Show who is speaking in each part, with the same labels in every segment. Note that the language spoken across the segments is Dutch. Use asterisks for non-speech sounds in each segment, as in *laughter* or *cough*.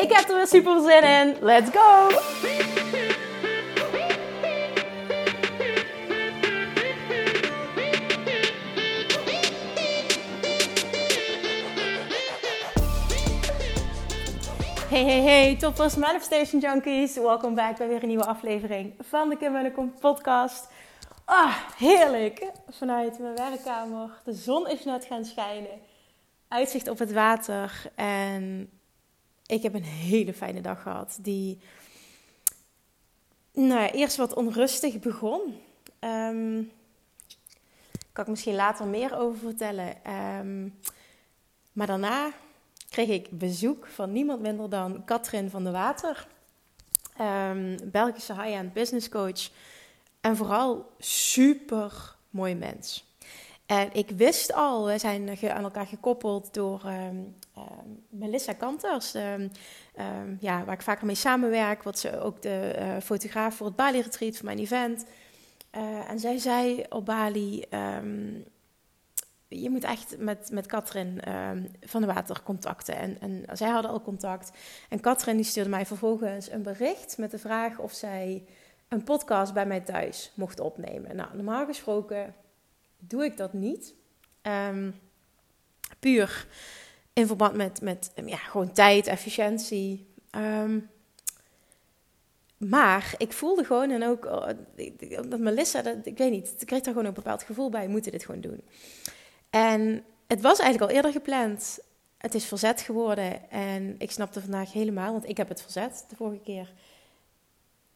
Speaker 1: Ik heb er weer super zin in. Let's go! Hey, hey, hey, toppers, Manifestation Junkies. Welkom back bij weer een nieuwe aflevering van de Kim en podcast. Ah, heerlijk. Vanuit mijn werkkamer. De zon is net gaan schijnen. Uitzicht op het water. En ik heb een hele fijne dag gehad. Die nou eerst wat onrustig begon. Um, kan ik misschien later meer over vertellen. Um, maar daarna kreeg ik bezoek van niemand minder dan Katrin van de Water. Um, Belgische high-end business coach. En vooral super mooi mens. En ik wist al, we zijn aan elkaar gekoppeld door Melissa Kanters, ja, waar ik vaker mee samenwerk. Wat ze ook de uh, fotograaf voor het Bali Retreat, voor mijn event. Uh, en zij zei op Bali, je moet echt met, met Katrin van de Water contacten. En, en zij hadden al contact. En Katrin die stuurde mij vervolgens een bericht met de vraag of zij een podcast bij mij thuis mocht opnemen. Nou, normaal gesproken doe ik dat niet. Um, puur in verband met, met ja, gewoon tijd, efficiëntie. Um, maar ik voelde gewoon, en ook oh, dat Melissa, dat, ik weet niet, ik kreeg daar gewoon een bepaald gevoel bij, moeten dit gewoon doen. En het was eigenlijk al eerder gepland. Het is verzet geworden en ik snapte vandaag helemaal, want ik heb het verzet de vorige keer,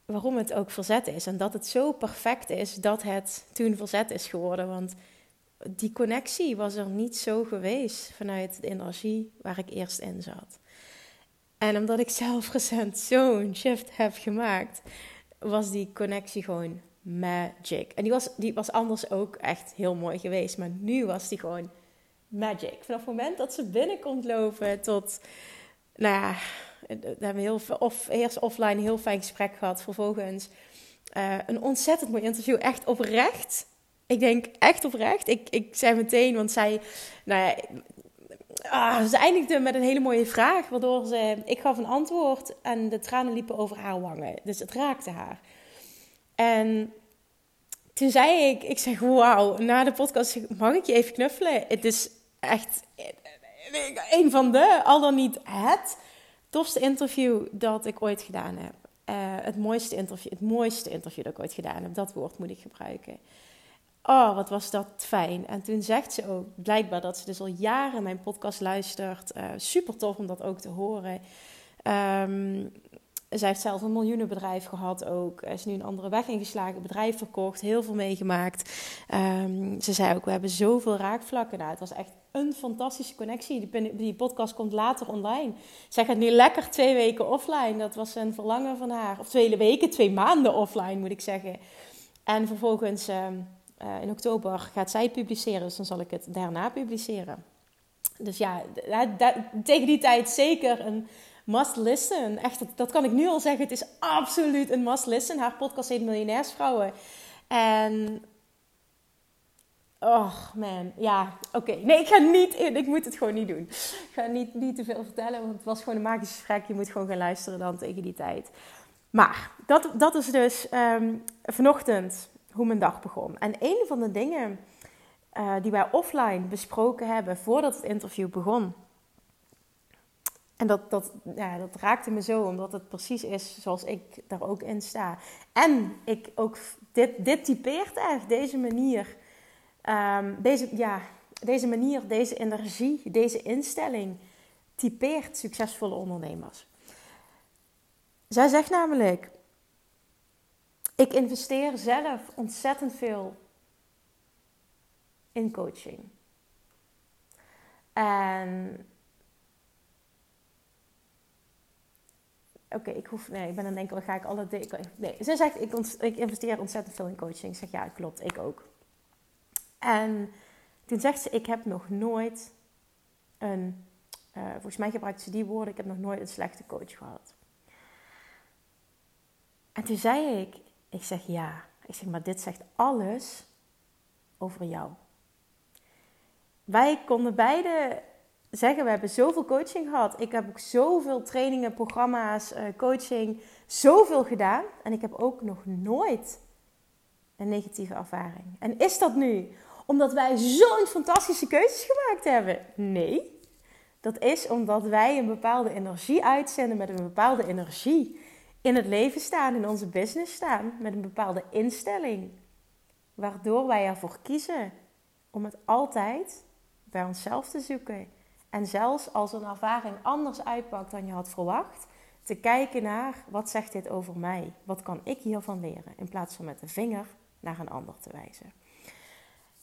Speaker 1: waarom het ook verzet is. En dat het zo perfect is dat het toen verzet is geworden. Want die connectie was er niet zo geweest vanuit de energie waar ik eerst in zat. En omdat ik zelf recent zo'n shift heb gemaakt, was die connectie gewoon magic. En die was, die was anders ook echt heel mooi geweest. Maar nu was die gewoon magic. Vanaf het moment dat ze binnenkomt lopen tot, nou ja, we hebben heel, of, eerst offline een heel fijn gesprek gehad. Vervolgens uh, een ontzettend mooi interview. Echt oprecht. Ik denk echt oprecht. Ik, ik zei meteen, want zij, nou ja, ah, ze eindigde met een hele mooie vraag. Waardoor ze, ik gaf een antwoord en de tranen liepen over haar wangen. Dus het raakte haar. En toen zei ik, ik zeg, wauw, na de podcast mag ik je even knuffelen? Het is echt een van de, al dan niet het tofste interview dat ik ooit gedaan heb. Uh, het, mooiste interview, het mooiste interview dat ik ooit gedaan heb. Dat woord moet ik gebruiken. Oh, wat was dat fijn. En toen zegt ze ook blijkbaar dat ze dus al jaren mijn podcast luistert. Uh, super tof om dat ook te horen. Um, zij heeft zelf een miljoenenbedrijf gehad ook. Is nu een andere weg ingeslagen, bedrijf verkocht, heel veel meegemaakt. Um, ze zei ook, we hebben zoveel raakvlakken. Nou, het was echt een fantastische connectie. Die, die podcast komt later online. Zij gaat nu lekker twee weken offline. Dat was een verlangen van haar. Of twee weken, twee maanden offline moet ik zeggen. En vervolgens um, uh, in oktober gaat zij publiceren. Dus dan zal ik het daarna publiceren. Dus ja, tegen die tijd zeker een must listen. Echt, dat, kan ik nu al zeggen. Het is absoluut een must listen. Haar podcast heet Miljonairsvrouwen. En. Oh man, ja, oké. Nee, ik ga niet in. Ik moet het gewoon niet doen. Ik ga niet, niet te veel vertellen, want het was gewoon een magisch gesprek. Je moet gewoon gaan luisteren dan tegen die tijd. Maar dat, dat is dus um, vanochtend hoe mijn dag begon. En een van de dingen uh, die wij offline besproken hebben voordat het interview begon, en dat, dat, ja, dat raakte me zo, omdat het precies is zoals ik daar ook in sta. En ik ook, dit, dit typeert echt, deze manier, um, deze, ja, deze manier, deze energie, deze instelling, typeert succesvolle ondernemers. Zij zegt namelijk, ik investeer zelf ontzettend veel in coaching. En oké, ik hoef, nee, ik ben aan het denken, ga ik alle nee. Ze zegt, ik, investeer ontzettend veel in coaching. Ik zeg, ja, klopt, ik ook. En toen zegt ze, ik heb nog nooit een, uh, volgens mij gebruikte ze die woorden, ik heb nog nooit een slechte coach gehad. En toen zei ik, ik zeg ja, ik zeg, maar dit zegt alles over jou. Wij konden beide zeggen, we hebben zoveel coaching gehad. Ik heb ook zoveel trainingen, programma's, uh, coaching, zoveel gedaan. En ik heb ook nog nooit een negatieve ervaring. En is dat nu omdat wij zo'n fantastische keuzes gemaakt hebben? Nee. Dat is omdat wij een bepaalde energie uitzenden met een bepaalde energie in het leven staan, in onze business staan, met een bepaalde instelling. Waardoor wij ervoor kiezen om het altijd bij onszelf te zoeken. En zelfs als een ervaring anders uitpakt dan je had verwacht, te kijken naar wat zegt dit over mij? Wat kan ik hiervan leren? In plaats van met de vinger naar een ander te wijzen.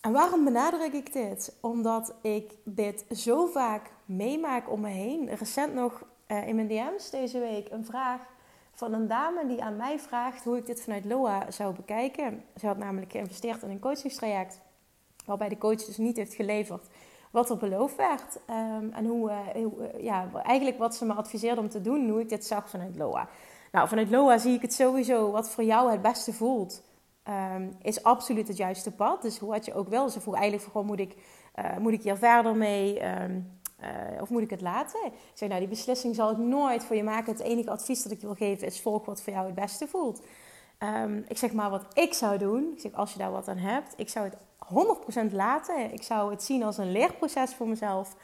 Speaker 1: En waarom benadruk ik dit? Omdat ik dit zo vaak meemaak om me heen. Recent nog uh, in mijn DM's deze week een vraag van een dame die aan mij vraagt hoe ik dit vanuit LOA zou bekijken. Ze had namelijk geïnvesteerd in een coachingstraject, waarbij de coach dus niet heeft geleverd wat er beloofd werd. Ehm, en hoe, uh, hoe, ja, eigenlijk wat ze me adviseerde om te doen, hoe ik dit zag vanuit LOA. Nou, vanuit LOA zie ik het sowieso wat voor jou het beste voelt. Ehm, is absoluut het juiste pad. Dus hoe had je ook wel. Ze vroeg eigenlijk van, moet ik, uh, moet ik hier verder mee? Ehm, uh, of moet ik het laten? Ik zeg, nou, die beslissing zal ik nooit voor je maken. Het enige advies dat ik je wil geven is volg wat voor jou het beste voelt. Um, ik zeg maar wat ik zou doen. Ik zeg, als je daar wat aan hebt, ik zou het 100% laten. Ik zou het zien als een leerproces voor mezelf.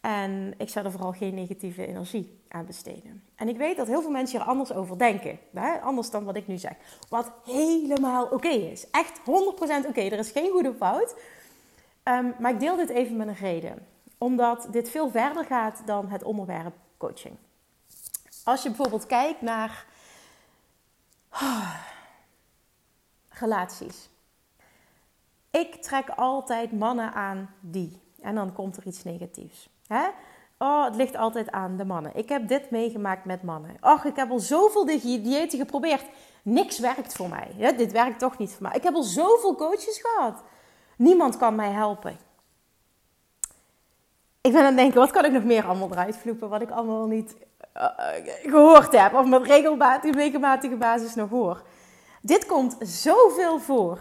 Speaker 1: En ik zou er vooral geen negatieve energie aan besteden. En ik weet dat heel veel mensen hier anders over denken. Hè? Anders dan wat ik nu zeg. Wat helemaal oké is. Echt 100% oké. Er is geen goede fout. Um, maar ik deel dit even met een reden omdat dit veel verder gaat dan het onderwerp coaching. Als je bijvoorbeeld kijkt naar oh, relaties. Ik trek altijd mannen aan die. En dan komt er iets negatiefs. Hè? Oh, het ligt altijd aan de mannen. Ik heb dit meegemaakt met mannen. Och, ik heb al zoveel diëten geprobeerd. Niks werkt voor mij. Dit werkt toch niet voor mij. Ik heb al zoveel coaches gehad. Niemand kan mij helpen ik ben aan het denken, wat kan ik nog meer allemaal eruit vloepen, wat ik allemaal niet uh, gehoord heb, of met regelmatige, basis nog hoor. Dit komt zoveel voor.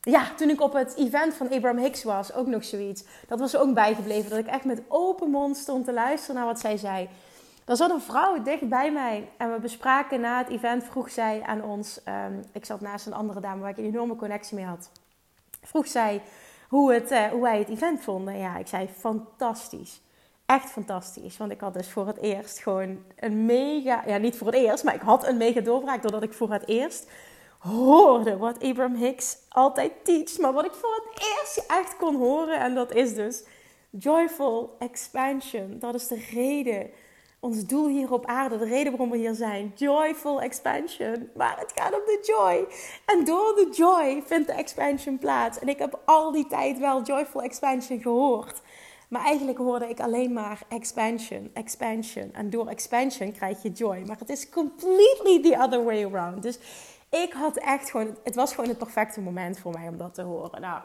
Speaker 1: Ja, toen ik op het event van Abraham Hicks was, ook nog zoiets. Dat was ook bijgebleven, dat ik echt met open mond stond te luisteren naar wat zij zei. Er zat een vrouw dicht bij mij en we bespraken na het event, vroeg zij aan ons, um, ik zat naast een andere dame waar ik een enorme connectie mee had, vroeg zij, hoe, het, uh, hoe wij het event vonden. Ja, ik zei fantastisch. Echt fantastisch. Want ik had dus voor het eerst gewoon een mega... Ja, niet voor het eerst, maar ik had een mega doorbraak... doordat ik voor het eerst hoorde wat Abraham Hicks altijd teach. Maar wat ik voor het eerst echt kon horen. En dat is dus joyful expansion. Dat is de reden ons doel hier op aarde, de reden waarom we hier zijn. Joyful expansion. Maar het gaat om de joy. En door de joy vindt de expansion plaats. En ik heb al die tijd wel joyful expansion gehoord. Maar eigenlijk hoorde ik alleen maar expansion, expansion. En door expansion krijg je joy. Maar het is completely the other way around. Dus ik had echt gewoon, het was gewoon het perfecte moment voor mij om dat te horen. Nou,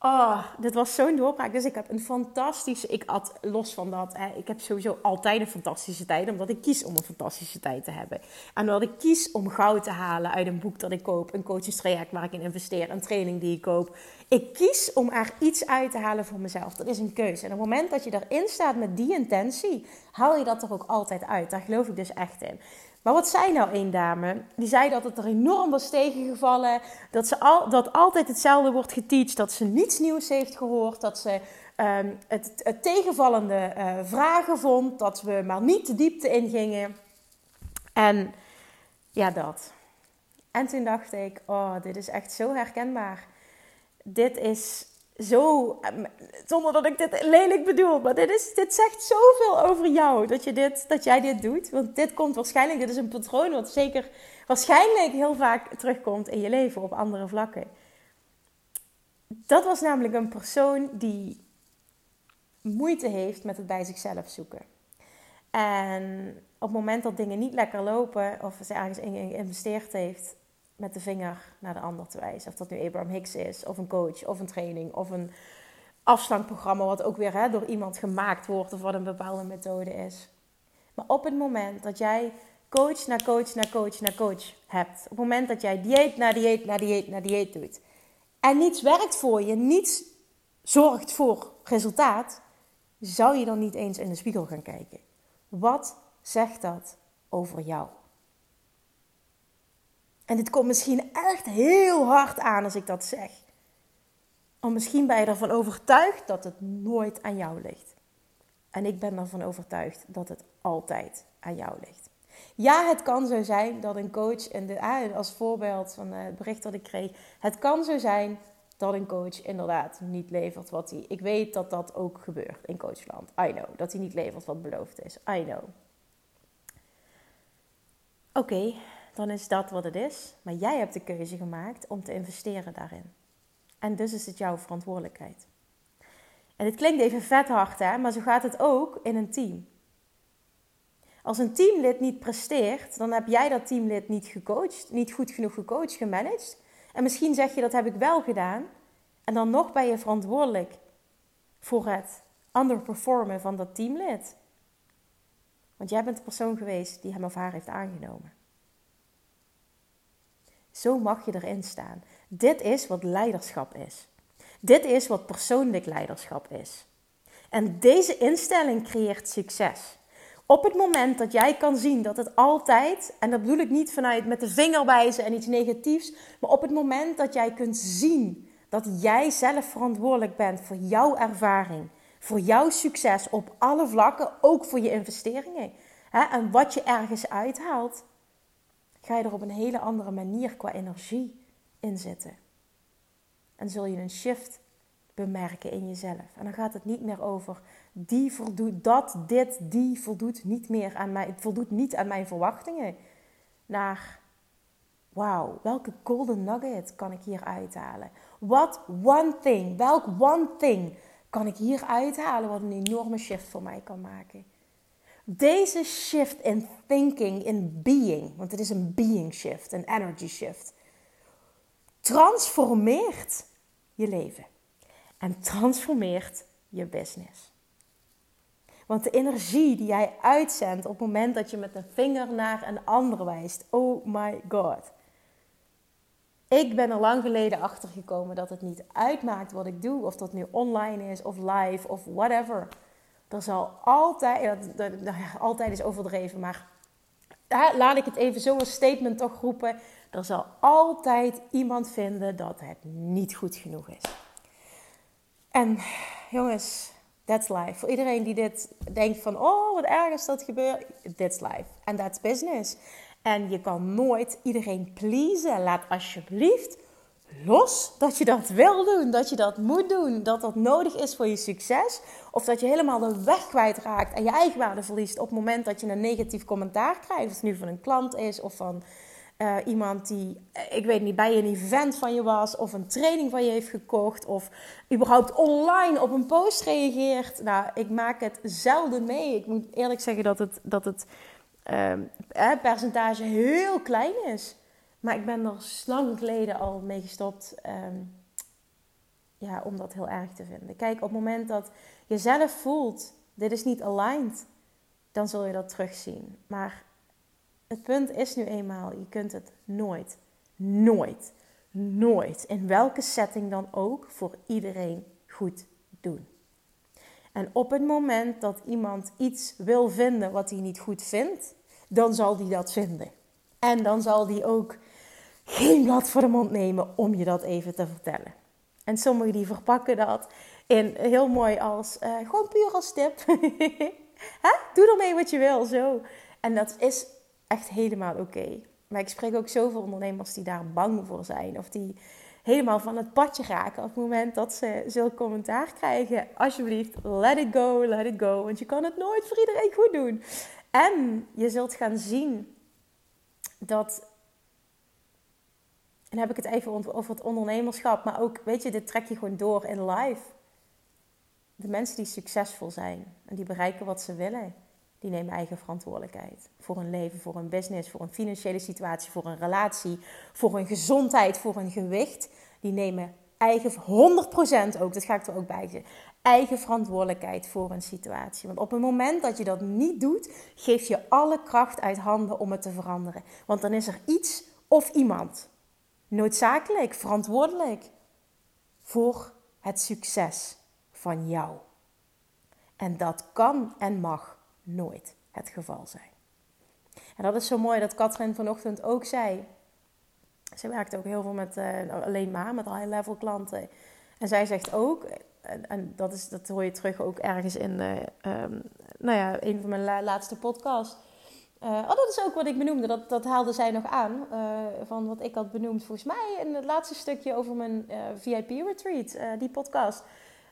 Speaker 1: Oh, dit was zo'n doorbraak. Dus ik heb een fantastische... Ik had los van dat... Hè, ik heb sowieso altijd een fantastische tijd. Omdat ik kies om een fantastische tijd te hebben. En omdat ik kies om goud te halen uit een boek dat ik koop. Een coachingstraject waar ik in investeer. Een training die ik koop. Ik kies om er iets uit te halen voor mezelf. Dat is een keuze. En op het moment dat je erin staat met die intentie... haal je dat er ook altijd uit. Daar geloof ik dus echt in. Maar wat zei nou één dame? Die zei dat het er enorm was tegengevallen. Dat, ze al, dat altijd hetzelfde wordt geteacht. Dat ze niets nieuws heeft gehoord. Dat ze ehm, het, het, tegenvallende uh, vragen vond. Dat we maar niet de diepte ingingen. En ja, dat. En toen dacht ik, oh, dit is echt zo herkenbaar. Dit is zo, ehm, zonder dat ik dit lelijk bedoel, maar dit, is, dit zegt zoveel over jou dat, je dit, dat jij dit doet. Want dit komt waarschijnlijk, dit is een patroon wat zeker waarschijnlijk heel vaak terugkomt in je leven op andere vlakken. Dat was namelijk een persoon die moeite heeft met het bij zichzelf zoeken. En op het moment dat dingen niet lekker lopen of ze ergens in geïnvesteerd heeft, met de vinger naar de ander te wijzen. Of dat nu Abraham Hicks is, of een coach, of een training, of een afslankprogramma, wat ook weer hè, door iemand gemaakt wordt of wat een bepaalde methode is. Maar op het moment dat jij coach na coach na coach na coach hebt, op het moment dat jij dieet na dieet na dieet na dieet doet, en niets werkt voor je, niets zorgt voor resultaat, zou je dan niet eens in de spiegel gaan kijken? Wat zegt dat over jou? En dit komt misschien echt heel hard aan als ik dat zeg. Of misschien ben je ervan overtuigd dat het nooit aan jou ligt. En ik ben ervan overtuigd dat het altijd aan jou ligt. Ja, het kan zo zijn dat een coach, in de, ah, als voorbeeld van het bericht dat ik kreeg, het kan zo zijn dat een coach inderdaad niet levert wat hij. Ik weet dat dat ook gebeurt in coachland. I know. Dat hij niet levert wat beloofd is. I know. Oké, dan is dat wat het is. Maar jij hebt de keuze gemaakt om te investeren daarin. En dus is het jouw verantwoordelijkheid. En het klinkt even vet hard, hè? maar zo gaat het ook in een team. Als een teamlid niet presteert, dan heb jij dat teamlid niet gecoacht, niet goed genoeg gecoacht, gemanaged. En misschien zeg je dat heb ik wel gedaan. En dan nog ben je verantwoordelijk voor het underperformen van dat teamlid. Want jij bent de persoon geweest die hem of haar heeft aangenomen. Zo mag je erin staan. Dit is wat leiderschap is. Dit is wat persoonlijk leiderschap is. En deze instelling creëert succes. Op het moment dat jij kan zien dat het altijd, en dat bedoel ik niet vanuit met de vinger wijzen en iets negatiefs, maar op het moment dat jij kunt zien dat jij zelf verantwoordelijk bent voor jouw ervaring, voor jouw succes op alle vlakken, ook voor je investeringen, hè, en wat je ergens uithaalt, ga je er op een hele andere manier qua energie in zitten. En zul je een shift bemerken in jezelf. En dan gaat het niet meer over die voldoet dat, dit, die voldoet niet meer aan mij, voldoet niet aan mijn verwachtingen. Naar wauw, welke golden nugget kan ik hier uithalen? What one thing, welk one thing kan ik hier uithalen wat een enorme shift voor mij kan maken? Deze shift in thinking, in being, want het is een being shift, een energy shift, transformeert je leven en transformeert je business. Want de energie die jij uitzendt op het moment dat je met een vinger naar een ander wijst, oh my god. Ik ben er lang geleden achter gekomen dat het niet uitmaakt wat ik doe, of dat nu online is of live of whatever. Er zal altijd, dat, altijd is overdreven, maar laat ik het even zo een statement toch roepen. Er zal altijd iemand vinden dat het niet goed genoeg is. En jongens, that's life. Voor iedereen die dit denkt van, oh wat erg is dat gebeurt, that's life. En that's business. En je kan nooit iedereen pleasen. Laat alsjeblieft los dat je dat wil doen, dat je dat moet doen, dat dat nodig is voor je succes. Of dat je helemaal de weg kwijtraakt en je eigenwaarde verliest op het moment dat je een negatief commentaar krijgt. Of het nu van een klant is of van uh, iemand die, eh, ik weet niet, bij een event van je was, of een training van je heeft gekocht, of überhaupt online op een post reageert. Nou, ik maak het zelden mee. Ik moet eerlijk zeggen dat het, dat het uh, percentage heel klein is. Maar ik ben er lang geleden al mee gestopt um, ja, om dat heel erg te vinden. Kijk, op het moment dat je zelf voelt, dit is niet aligned, dan zul je dat terugzien. Maar het punt is nu eenmaal, je kunt het nooit, nooit, nooit, in welke setting dan ook, voor iedereen goed doen. En op het moment dat iemand iets wil vinden wat hij niet goed vindt, dan zal hij dat vinden. En dan zal hij ook geen blad voor de mond nemen om je dat even te vertellen. En sommigen die verpakken dat in heel mooi als, uh, gewoon puur als tip. *laughs* Doe ermee wat je wil, zo. En dat is echt helemaal oké. Maar ik spreek ook zoveel ondernemers die daar bang voor zijn. Of die helemaal van het padje raken op het moment dat ze zulk commentaar krijgen. Alsjeblieft, let it go, let it go. Want je kan het nooit voor iedereen goed doen. En je zult gaan zien dat... En heb ik het even over het ondernemerschap. Maar ook, weet je, dit trek je gewoon door in life. De mensen die succesvol zijn en die bereiken wat ze willen die nemen eigen verantwoordelijkheid. Voor hun leven, voor hun business, voor een financiële situatie, voor een relatie, voor hun gezondheid, voor hun gewicht. Die nemen eigen, 100% ook, dat ga ik er ook bij zeggen, eigen verantwoordelijkheid voor een situatie. Want op het moment dat je dat niet doet, geef je alle kracht uit handen om het te veranderen. Want dan is er iets of iemand noodzakelijk verantwoordelijk voor het succes van jou. En dat kan en mag nooit het geval zijn. En dat is zo mooi dat Katrin vanochtend ook zei. Ze werkt ook heel veel met uh, alleen maar met high-level klanten. En zij zegt ook, en, dat, is, dat hoor je terug ook ergens in uh, um, nou ja, een van mijn laatste podcasts. Uh, oh, dat is ook wat ik benoemde. Dat, dat haalde zij nog aan. van wat ik had benoemd volgens mij in het laatste stukje over mijn VIP-retreat. die podcast.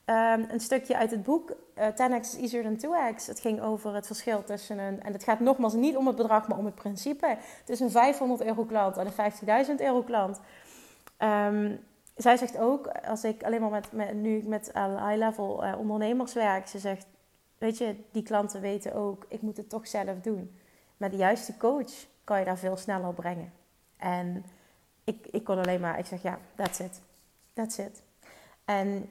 Speaker 1: Um, een stukje uit het boek uh, 10x is easier than 2x. Het ging over het verschil tussen een... En het gaat nogmaals niet om het bedrag, maar om het principe. Tussen een 500 euro klant en een 15.000 euro klant. Um, zij zegt ook, als ik alleen maar met, met nu met high-level ondernemers werk... Ze zegt, weet je, die klanten weten ook, ik moet het toch zelf doen. Met de juiste coach kan je daar veel sneller brengen. En ik, ik kon alleen maar... Ik zeg, ja, that's it. That's it. En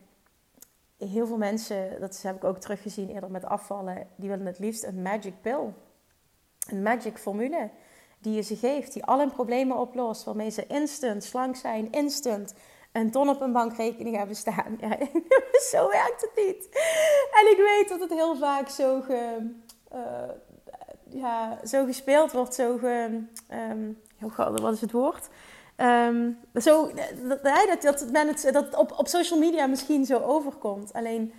Speaker 1: heel veel mensen, dat heb ik ook teruggezien eerder met afvallen, die willen het liefst een magic pill. Een magic formule die je ze geeft, die al hun problemen oplost, waarmee ze instant slank zijn, instant een ton op een bankrekening hebben staan. *laughs* Zo werkt het niet. En ik weet dat het heel vaak zo, ge, uh, ja, zo gespeeld wordt, zo ge, um, wat is het woord? Um, zo, dat, dat, dat, het, dat op, op social media misschien zo overkomt. Alleen,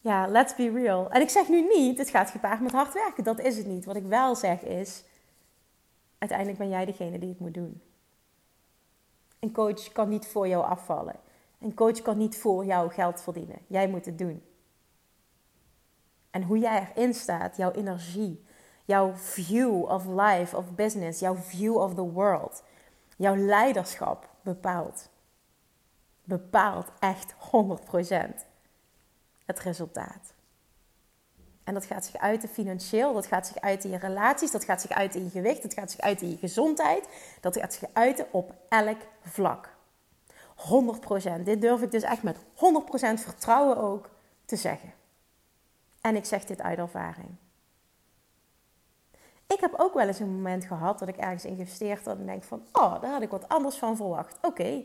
Speaker 1: ja, let's be real. En ik zeg nu niet, het gaat gepaard met hard werken. Dat is het niet. Wat ik wel zeg is, uiteindelijk ben jij degene die het moet doen. Een coach kan niet voor jou afvallen. Een coach kan niet voor jou geld verdienen. Jij moet het doen. En hoe jij erin staat, jouw energie, jouw view of life, of business, jouw view of the world Jouw leiderschap bepaalt. Bepaalt echt 100% het resultaat. En dat gaat zich uiten financieel, dat gaat zich uiten in je relaties, dat gaat zich uiten in je gewicht, dat gaat zich uiten in je gezondheid, dat gaat zich uiten op elk vlak. 100%. Dit durf ik dus echt met 100% vertrouwen ook te zeggen. En ik zeg dit uit ervaring. Ik heb ook wel eens een moment gehad dat ik ergens investeerd had en denk van, oh, daar had ik wat anders van verwacht. Oké.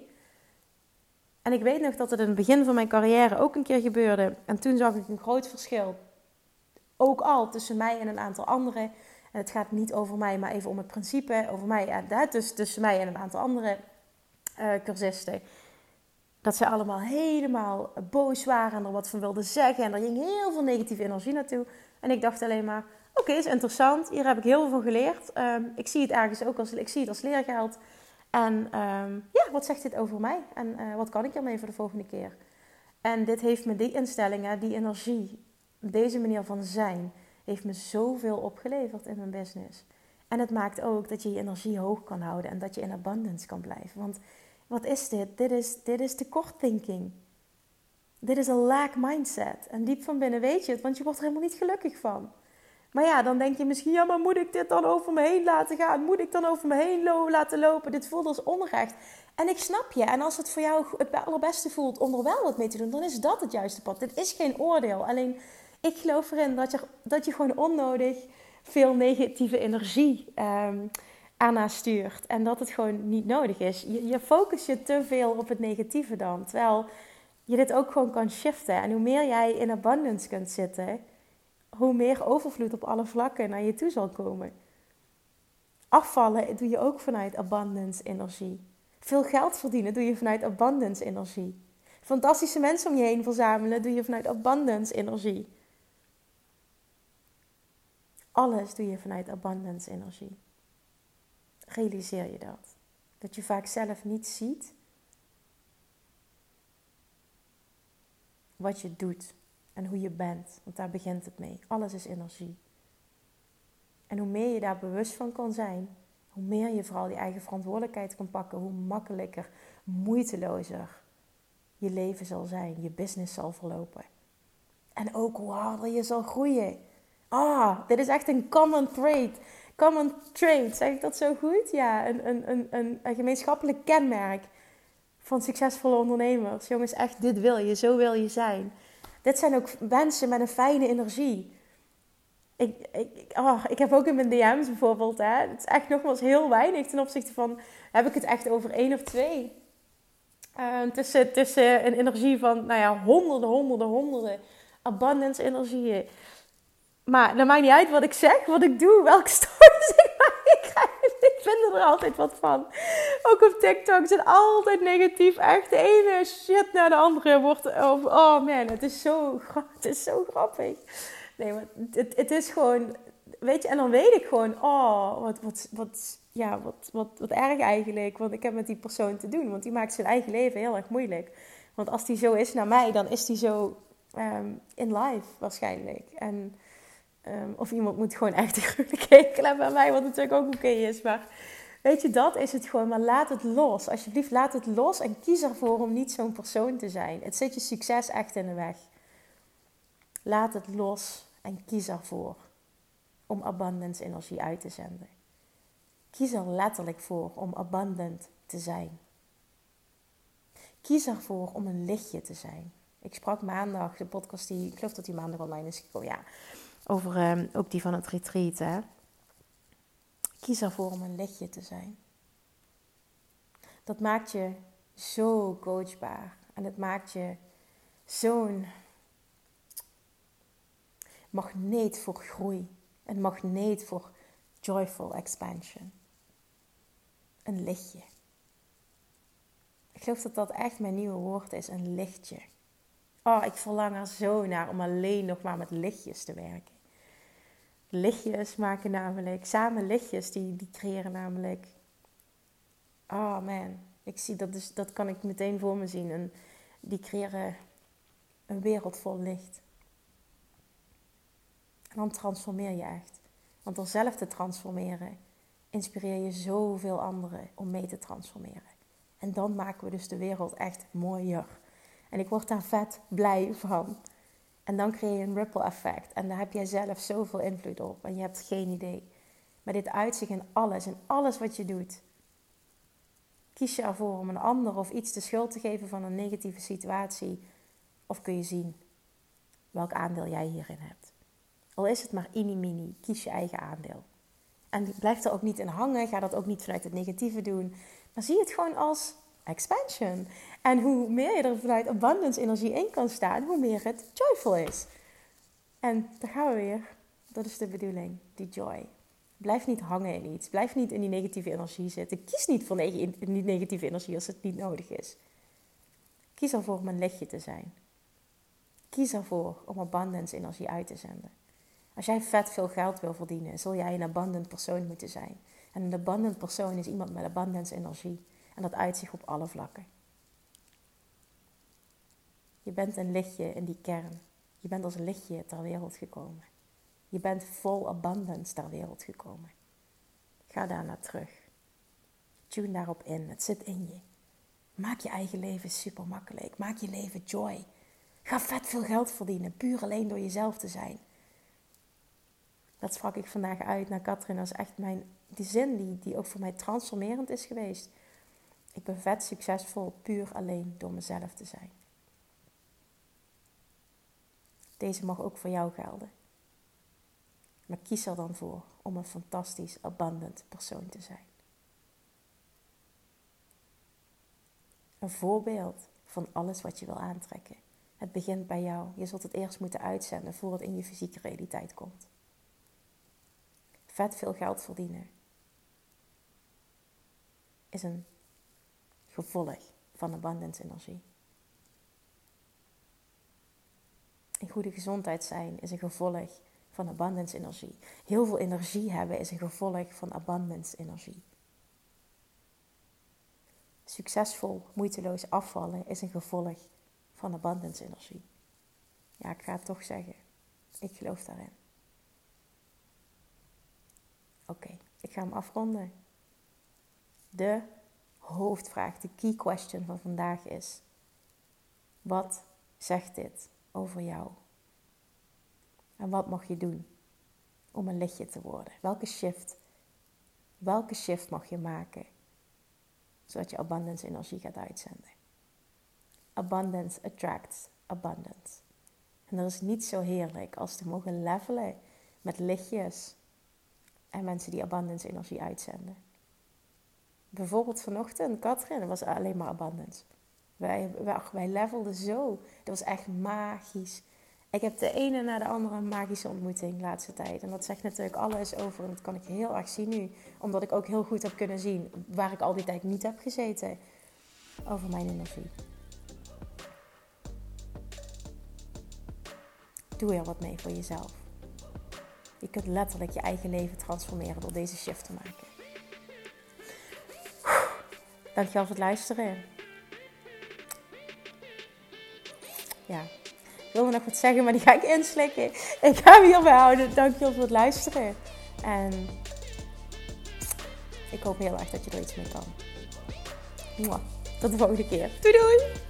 Speaker 1: En ik weet nog dat het in het begin van mijn carrière ook een keer gebeurde. En toen zag ik een groot verschil. Ook al tussen mij en een aantal anderen. En het gaat niet over mij, maar even om het principe. Over mij en dus tussen mij en een aantal andere uh, cursisten. Dat ze allemaal helemaal boos waren en er wat van wilden zeggen. En er ging heel veel negatieve energie naartoe. En ik dacht alleen maar, Oké, is interessant. Hier heb ik heel veel van geleerd. Ehm, ik zie het ergens ook als, ik zie het als leergeld. En ehm, ja, wat zegt dit over mij? En uh, wat kan ik ermee voor de volgende keer? En dit heeft me, die instellingen, die energie, deze manier van zijn, heeft me zoveel opgeleverd in mijn business. En het maakt ook dat je je energie hoog kan houden en dat je in abundance kan blijven. Want wat is dit? Dit is, dit is thinking. Dit is een lack mindset. En diep van binnen weet je het, want je wordt er helemaal niet gelukkig van. Maar ja, dan denk je misschien, ja, maar moet ik dit dan over me heen laten gaan? Moet ik dan over me heen laten lopen? Dit voelt als onrecht. En ik snap je. En als het voor jou het allerbeste voelt om er wel wat mee te doen, dan is dat het juiste pad. Dit is geen oordeel. Alleen, ik geloof erin dat je, dat je gewoon onnodig veel negatieve energie um, aan stuurt. En dat het gewoon niet nodig is. Je, je focus je te veel op het negatieve dan. Terwijl je dit ook gewoon kan shiften. En hoe meer jij in abundance kunt zitten hoe meer overvloed op alle vlakken naar je toe zal komen. Afvallen doe je ook vanuit abundance energie. Veel geld verdienen doe je vanuit abundance energie. Fantastische mensen om je heen verzamelen doe je vanuit abundance energie. Alles doe je vanuit abundance energie. Realiseer je dat? Dat je vaak zelf niet ziet wat je doet en hoe je bent. Want daar begint het mee. Alles is energie. En hoe meer je daar bewust van kan zijn, hoe meer je vooral die eigen verantwoordelijkheid kan pakken, hoe makkelijker, moeitelozer je leven zal zijn, je business zal verlopen. En ook hoe harder je zal groeien. Ah, dit is echt een common trait. Common trait, zeg ik dat zo goed? Ja, een, een, een, een, een gemeenschappelijk kenmerk van succesvolle ondernemers. Jongens, echt, dit wil je, zo wil je zijn. Dit zijn ook mensen met een fijne energie. Ik, ik, oh, ik heb ook in mijn DM's bijvoorbeeld, hè, het is echt nogmaals heel weinig ten opzichte van, heb ik het echt over één of twee. Uh, tussen, tussen een energie van, nou ja, honderden, honderden, honderden abundance energieën. Maar dat maakt niet uit wat ik zeg, wat ik doe, welke *laughs* stories ik maak. Ik vind er altijd wat van. Ook op TikTok zijn altijd negatief. Echt de ene shit naar de andere wordt. Oh man, het is zo, het is zo grappig. Nee, maar het, het is gewoon, weet je, en dan weet ik gewoon, oh, wat, wat, wat, ja, wat, wat, wat erg eigenlijk. Want ik heb met die persoon te doen, want die maakt zijn eigen leven heel erg moeilijk. Want als die zo is naar mij, dan is die zo um, in life waarschijnlijk. En, um, of iemand moet gewoon echt *laughs* een gruwelijke hekel hebben aan mij, wat natuurlijk ook oké is. Maar weet je, dat is het gewoon. Maar laat het los. Alsjeblieft, laat het los en kies ervoor om niet zo'n persoon te zijn. Het zit je succes echt in de weg. Laat het los en kies ervoor om abundance energie uit te zenden. Kies er letterlijk voor om abundant te zijn. Kies ervoor om een lichtje te zijn. Ik sprak maandag, de podcast die, ik geloof dat die maandag online is gekomen, ja. Over um, ook die van het retreat, hè. Kies ervoor om een lichtje te zijn. Dat maakt je zo coachbaar. En het maakt je zo'n magneet voor groei. Een magneet voor joyful expansion. Een lichtje. Ik geloof dat dat echt mijn nieuwe woord is, een lichtje. Oh, ik verlang er zo naar om alleen nog maar met lichtjes te werken. Lichtjes maken namelijk, samen lichtjes, die, die creëren namelijk. Oh man, ik zie dat, dus, dat kan ik meteen voor me zien. En die creëren een wereld vol licht. En dan transformeer je echt. Want door zelf te transformeren, inspireer je zoveel anderen om mee te transformeren. En dan maken we dus de wereld echt mooier. En ik word daar vet blij van. En dan creëer je een ripple effect. En daar heb jij zelf zoveel invloed op. En je hebt geen idee. Maar dit uitzicht in alles, in alles wat je doet. Kies je ervoor om een ander of iets de schuld te geven van een negatieve situatie? Of kun je zien welk aandeel jij hierin hebt? Al is het maar mini-mini, kies je eigen aandeel. En blijf er ook niet in hangen, ga dat ook niet vanuit het negatieve doen. Maar zie het gewoon als expansion. En hoe meer je er vanuit abundance energie in kan staan, hoe meer het joyful is. En daar gaan we weer. Dat is de bedoeling, die joy. Blijf niet hangen in iets. Blijf niet in die negatieve energie zitten. Kies niet voor die negatieve energie als het niet nodig is. Kies ervoor om een lichtje te zijn. Kies ervoor om abundance energie uit te zenden. Als jij vet veel geld wil verdienen, zul jij een abundant persoon moeten zijn. En een abundant persoon is iemand met abundance energie. En dat uitzicht op alle vlakken. Je bent een lichtje in die kern. Je bent als lichtje ter wereld gekomen. Je bent vol abundance ter wereld gekomen. Ga daar naar terug. Tune daarop in. Het zit in je. Maak je eigen leven super makkelijk. Maak je leven joy. Ga vet veel geld verdienen, puur alleen door jezelf te zijn. Dat sprak ik vandaag uit naar Katrin. Dat is echt mijn, die zin die, die ook voor mij transformerend is geweest. Ik ben vet succesvol puur alleen door mezelf te zijn. Deze mag ook voor jou gelden. Maar kies er dan voor om een fantastisch, abundant persoon te zijn. Een voorbeeld van alles wat je wil aantrekken. Het begint bij jou. Je zult het eerst moeten uitzenden voor het in je fysieke realiteit komt. Vet veel geld verdienen is een gevolg van abundance energie. In goede gezondheid zijn is een gevolg van abundance energie. Heel veel energie hebben is een gevolg van abundance energie. Succesvol, moeiteloos afvallen is een gevolg van abundance energie. Ja, ik ga het toch zeggen. Ik geloof daarin. Oké, ik ga hem afronden. De hoofdvraag, de key question van vandaag is: wat zegt dit over jou? En wat mag je doen om een lichtje te worden? Welke shift? Welke shift mag je maken? Zodat je abundance energie gaat uitzenden. Abundance attracts abundance. En dat is niet zo heerlijk als te mogen levelen met lichtjes en mensen die abundance energie uitzenden. Bijvoorbeeld vanochtend, Katrin, was alleen maar abundance. Wij, wij, wij levelden zo. Dat was echt magisch. Ik heb de ene na de andere magische ontmoeting de laatste tijd. En dat zegt natuurlijk alles over. En dat kan ik heel erg zien nu. Omdat ik ook heel goed heb kunnen zien waar ik al die tijd niet heb gezeten. Over mijn energie. Doe er wat mee voor jezelf. Je kunt letterlijk je eigen leven transformeren door deze shift te maken. Dankjewel voor het luisteren. Ja, ik wilde nog wat zeggen, maar die ga ik inslikken. Ik ga hem hierbij houden. Dankjewel voor het luisteren. En ik hoop heel erg dat je er iets mee kan. Mwah. Tot de volgende keer. Doei doei!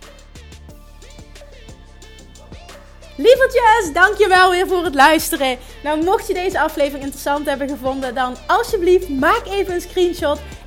Speaker 1: Lievertjes, dankjewel weer voor het luisteren. Nou, mocht je deze aflevering interessant hebben gevonden, dan alsjeblieft maak even een screenshot